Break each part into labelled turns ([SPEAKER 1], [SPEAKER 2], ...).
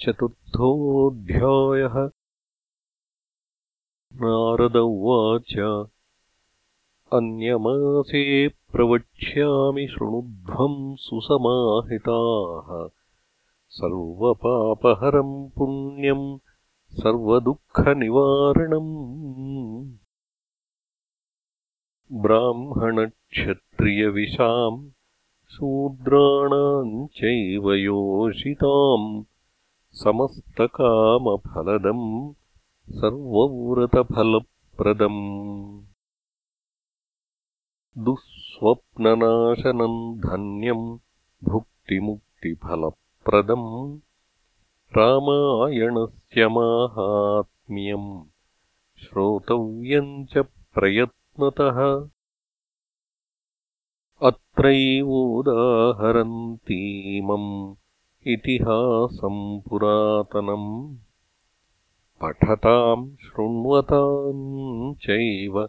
[SPEAKER 1] चतुर्थोऽध्यायः। नारद उवाच अन्यमासे प्रवक्ष्यामि शृणुध्वम् सुसमाहिताः। सर्वपापहरम् पुण्यम् सर्वदुःखनिवारणम् ब्राह्मणक्षत्रियविशाम् शूद्राणाम् चैव योषिताम् समस्तकामफलदम् सर्वव्रतफलप्रदम्। दुःस्वप्ननाशनम् धन्यम् भुक्तिमुक्तिफलप्रदम्। रामायणस्य माहात्म्यम् श्रोतव्यम् च प्रयत्नतः। अत्रैवोदाहरन्तीमम् इतिहासम् पुरातनम् पठताम् शृण्वताम् चैव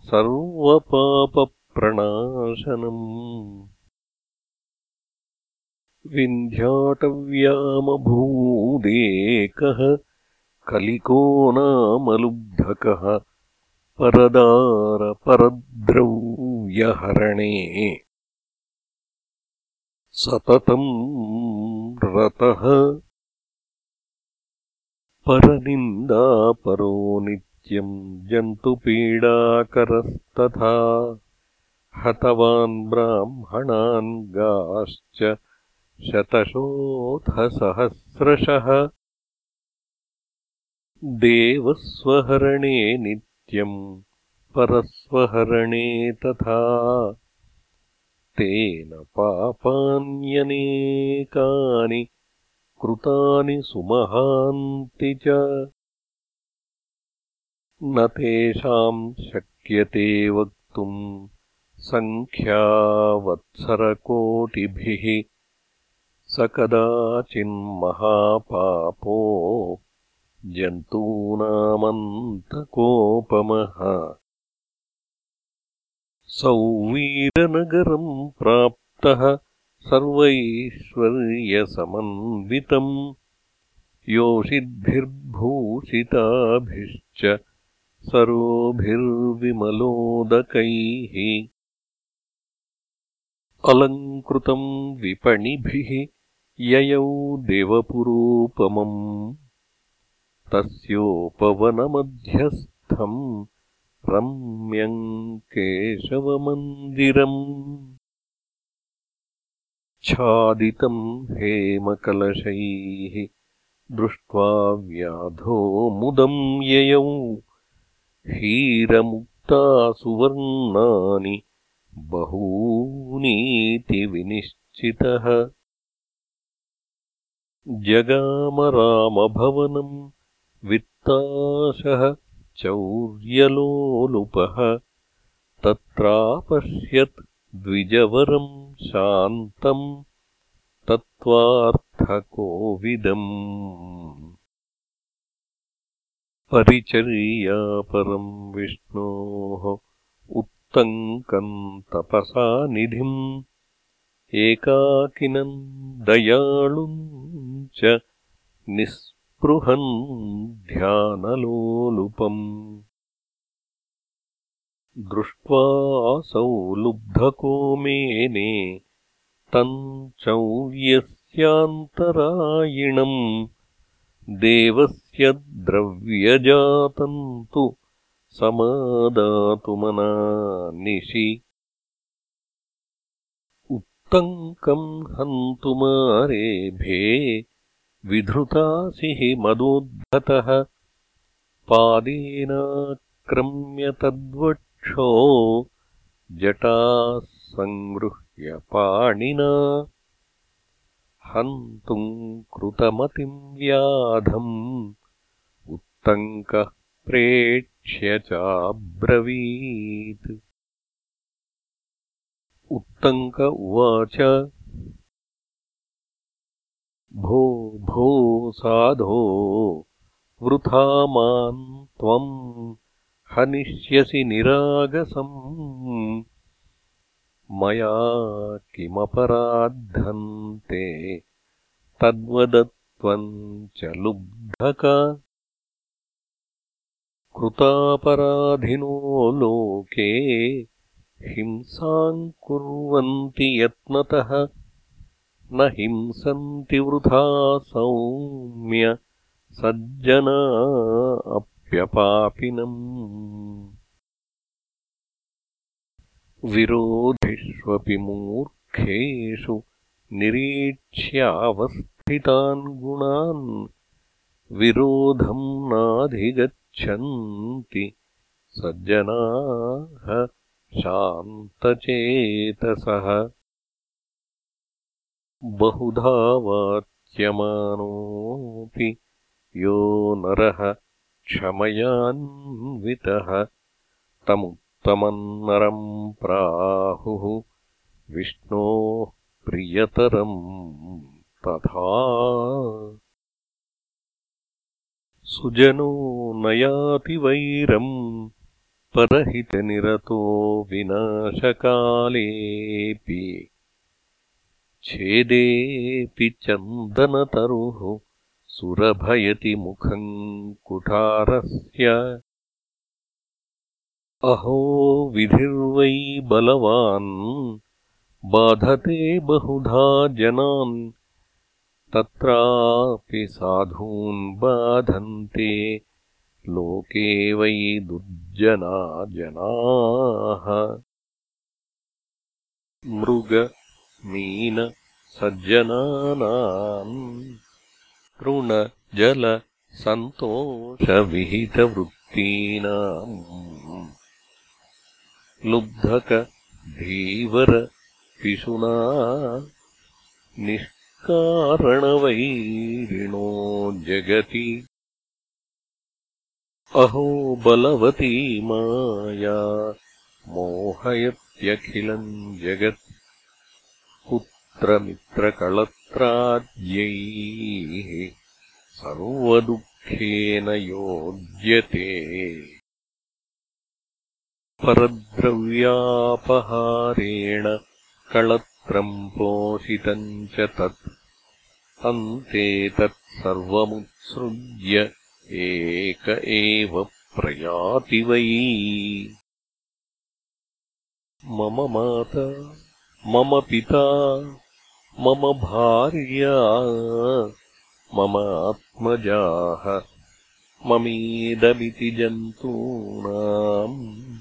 [SPEAKER 1] सर्वपापप्रणाशनम् विन्ध्याटव्यामभूदेकः कलिको नामलुब्धकः परदारपरद्रव्यहरणे। सततम् रतः परनिन्दापरो नित्यम् जन्तुपीडाकरस्तथा। हतवान् ब्राह्मणान् गाश्च शतशोऽथसहस्रशः देवस्वहरणे नित्यम् परस्वहरणे तथा तेन पापान्यनेकानि कृतानि सुमहान्ति च। न तेषाम् शक्यते वक्तुम् सङ्ख्यावत्सरकोटिभिः। स कदाचिन्महापापो जन्तूनामन्तकोपमः सौवीरनगरम् प्राप्तः सर्वैश्वर्यसमन्वितम् योषिद्भिर्भूषिताभिश्च सरोभिर्विमलोदकैः अलङ्कृतम् विपणिभिः ययौ देवपुरोपमम् तस्योपवनमध्यस्थम् रम्यम् केशवमन्दिरम् छादितम् हेमकलशैः दृष्ट्वा व्याधो मुदम् ययौ। हीरमुक्तासुवर्णानि बहूनीति विनिश्चितः जगामरामभवनम् वित्ताशः चौर्यलोलुपः तत्रापश्यत् द्विजवरम् शान्तम् तत्त्वार्थकोविदम्। परिचर्यापरम् विष्णोः उत्तङ्कम् तपसा निधिम् एकाकिनम् दयाळुम् च निःस्पृहन् ध्यानलोलुपम् दृष्ट्वासौ लुब्धको मेने तम् चौर्यस्यान्तरायिणम्। देवस्य द्रव्यजातम् तु समादातुमनानिशि उत्तङ्कम् हन्तुमारेभे विधृतासि हि मदोद्धतः पादेनाक्रम्य तद्वक्षो जटाः सङ्गृह्य पाणिना हन्तुम् कृतमतिम् व्याधम् उत्तङ्कः प्रेक्ष्य चाब्रवीत्। उत्तङ्क उवाच भो भो साधो वृथा माम् त्वम् हनिष्यसि निरागसम् मया किमपराद्धन्ते तद्वदत्वमजानन् त्वम् च लुब्धक। कृतापराधिनो लोके हिंसाम् कुर्वन्ति यत्नतः न हिंसन्ति वृथा सौम्य सज्जना अप्यपापिनम्। विरोधिष्वपि मूर्खेषु निरीक्ष्यावस्थितान् गुणान् विरोधम् नाधिगच्छन्ति सज्जनाः शान्तचेतसः बहुधा वाच्यमानोऽपि यो नरः क्षमयान्वितः तमुत्तमम् नरम् प्राहुः विष्णोः प्रियतरम् तथा। सुजनो नयाति वैरम् परहितनिरतो विनाशकालेऽपि छेदेऽपि चन्दनतरुः सुरभयति मुखम् कुठारस्य। अहो विधिर्वै बलवान् बाधते बहुधा जनान् तत्रापि साधून् बाधन्ते लोके वै दुर्जना जनाः। मृग मीन सज्जनानाम् ऋणजल सन्तोषविहितवृत्तीनाम् लुब्धक धीवर पिशुना निष्कारणवैरिणो जगति। अहो बलवती माया मोहयत्यखिलम् जगत् पुत्रमित्रकळत्राद्यैः सर्वदुःखेन योज्यते। परद्रव्यापहारेण कळत्रम् पोषितम् च तत्। अन्ते तत्सर्वमुत्सृज्य एक एव प्रयाति वै। मम माता मम पिता मम भार्या मम आत्मजाः ममेदमिति जन्तूनाम्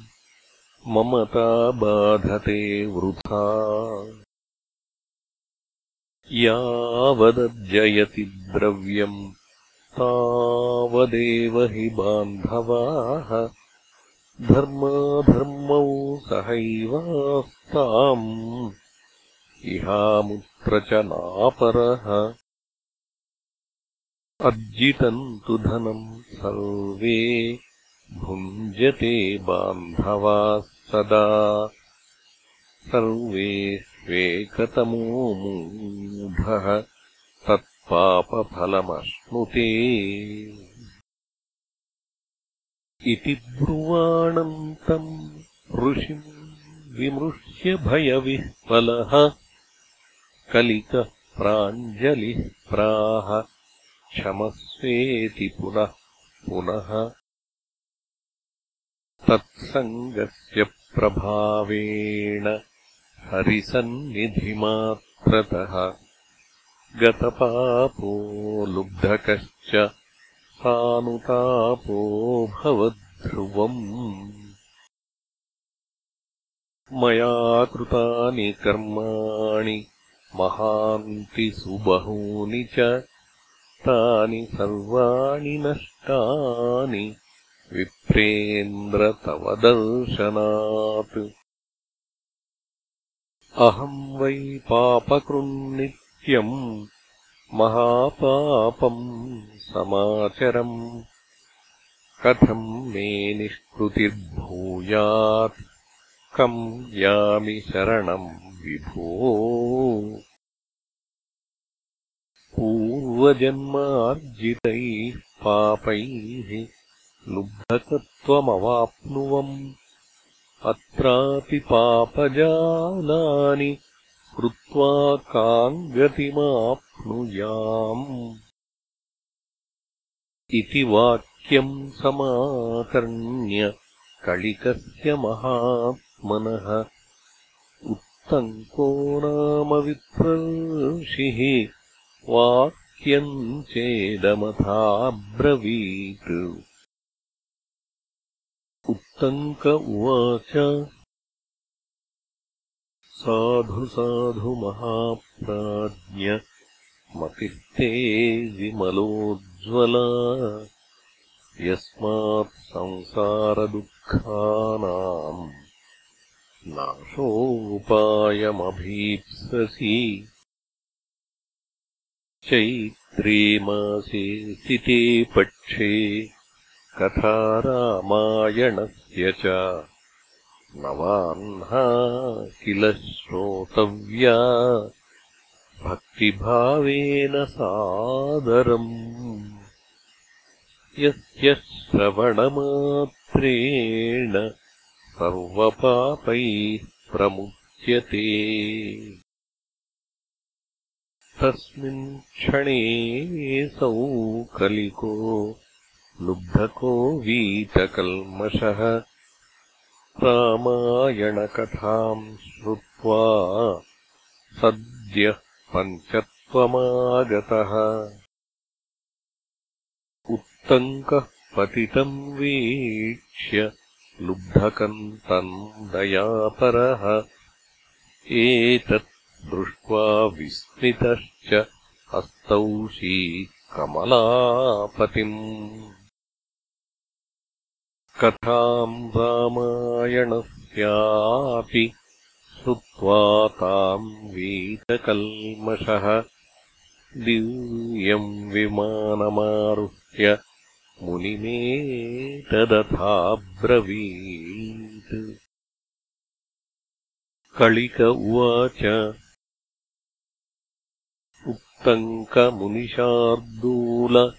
[SPEAKER 1] ममता बाधते वृथा। यावदर्जयति द्रव्यम् तावदेव हि बान्धवाः धर्माधर्मौ सहैवास्ताम् इहामुत्र च नापरः अर्जितम् तु धनम् सर्वे भुञ्जते बान्धवाः सदा। सर्वे स्वेकतमो मूढः तत्पापफलमश्नुते। इति ब्रुवाणन्तम् ऋषिम् विमृश्य भयविह्वलः कलिकः प्राञ्जलिः प्राह क्षमस्वेति पुनः पुनः तत्सङ्गस्य प्रभावेण हरिसन्निधिमात्रतः गतपापो लुब्धकश्च सानुतापो भवद्ध्रुवम् मया कृतानि कर्माणि महान्ति सुबहूनि च तानि सर्वाणि नष्टानि। विप्रेन्द्र तव दर्शनात्। अहम् वै पापकृन्नित्यम् महापापम् समाचरम्। कथम् मे निष्कृतिर्भूयात्? कम् यामि शरणम् विभो पूर्वजन्मार्जितैः पापैः लुब्धकत्वमवाप्नुवम्। अत्रापि पापजालानि कृत्वा काम् गतिमाप्नुयाम् इति वाक्यम् समाकर्ण्य कलिकस्य महात्मनः उत्तङ्को नाम विप्रर्षिः वाक्यम् चेदमथाब्रवीत्। उत्तङ्क उवाच साधु साधु महाप्राज्ञ मतिस्ते विमलोज्ज्वला यस्मात् संसारदुःखानाम् नाशोपायमभीप्ससि चैत्रे मासे सिते पक्षे कथा रामायणस्य च नवाह्ना किल श्रोतव्या भक्तिभावेन सादरम्। यस्य श्रवणमात्रेण सर्वपापैः प्रमुच्यते तस्मिन् क्षणे सौ कलिको लुब्धको वीतकल्मषः। रामायणकथाम् श्रुत्वा सद्यः पञ्चत्वमागतः। उत्तङ्कः पतितम् वीक्ष्य लुब्धकम् तम् दयापरः एतत् दृष्ट्वा विस्मितश्च हस्तौषी कमलापतिम् कथाम् रामायणस्यापि श्रुत्वा ताम् वीतकल्मषः दिव्यम् विमानमारुह्य मुनिमेतदथाब्रवीत् कलिक उवाच उत्तङ्कमुनिशार्दूल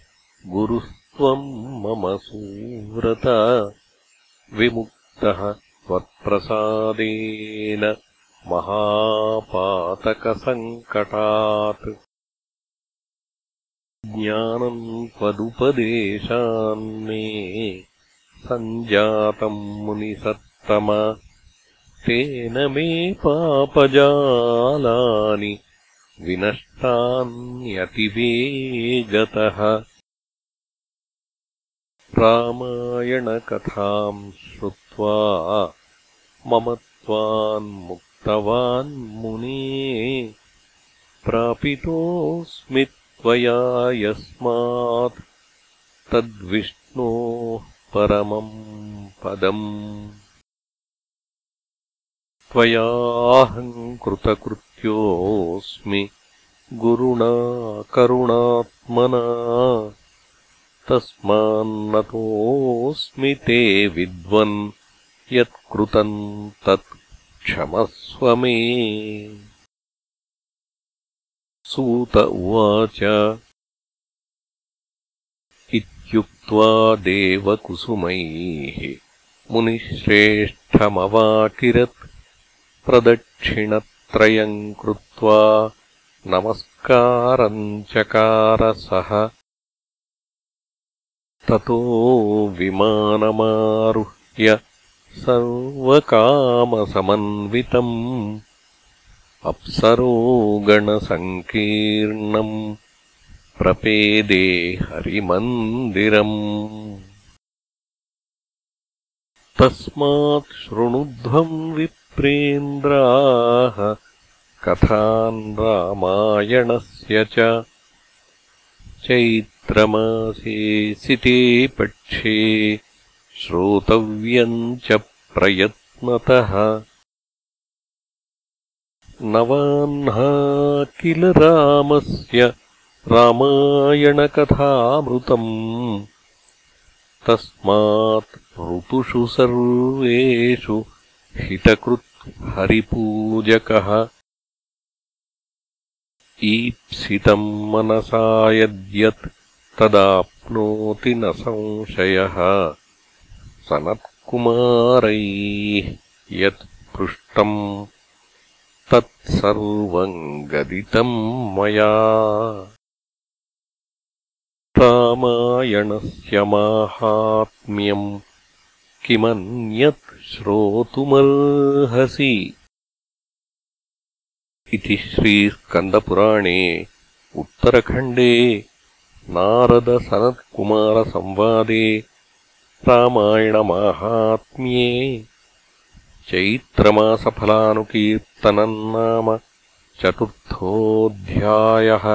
[SPEAKER 1] गुरुस्त्वम् मम सुव्रत। विमुक्तः त्वत्प्रसादेन महापातकसङ्कटात्। ज्ञानम् त्वदुपदेशान्मे सञ्जातम् मुनिसत्तम। तेन मे पापजालानि विनष्टान्यतिवेगतः। रामायणकथाम् श्रुत्वा मम त्वान्मुक्तवान्मुने प्रापितोऽस्मि त्वया यस्मात् तद्विष्णोः परमम् पदम्। त्वयाहम् कृतकृत्योऽस्मि गुरुणा करुणात्मना। तस्मान्नतोऽस्मि ते विद्वन् यत्कृतम् तत् क्षमस्व मे सूत उवाच। इत्युक्त्वा देवकुसुमैः मुनिश्रेष्ठमवाकिरत् प्रदक्षिणत्रयम् कृत्वा नमस्कारम् चकारसः ततो विमानमारुह्य सर्वकामसमन्वितम् अप्सरोगणसङ्कीर्णम् प्रपेदे हरिमन्दिरम्। तस्मात् शृणुध्वम् विप्रेन्द्राः कथान् रामायणस्य च चैत्रमासे सिते पक्षे श्रोतव्यम् च प्रयत्नतः। नवाह्ना किल रामस्य रामायणकथामृतम्। तस्मात् ऋतुषु सर्वेषु हितकृत् हरिपूजकः ईप्सितम् मनसा यद्यत् तदाप्नोति न संशयः। सनत्कुमारैः यत् पृष्टम् तत्सर्वम् गदितम् मया। रामायणस्य माहात्म्यम् किमन्यत् श्रोतुमर्हसि इति श्रीस्कन्दपुराणे उत्तरखण्डे नारदसनत्कुमारसंवादे रामायणमाहात्म्ये चैत्रमासफलानुकीर्तनम् नाम चतुर्थोऽध्यायः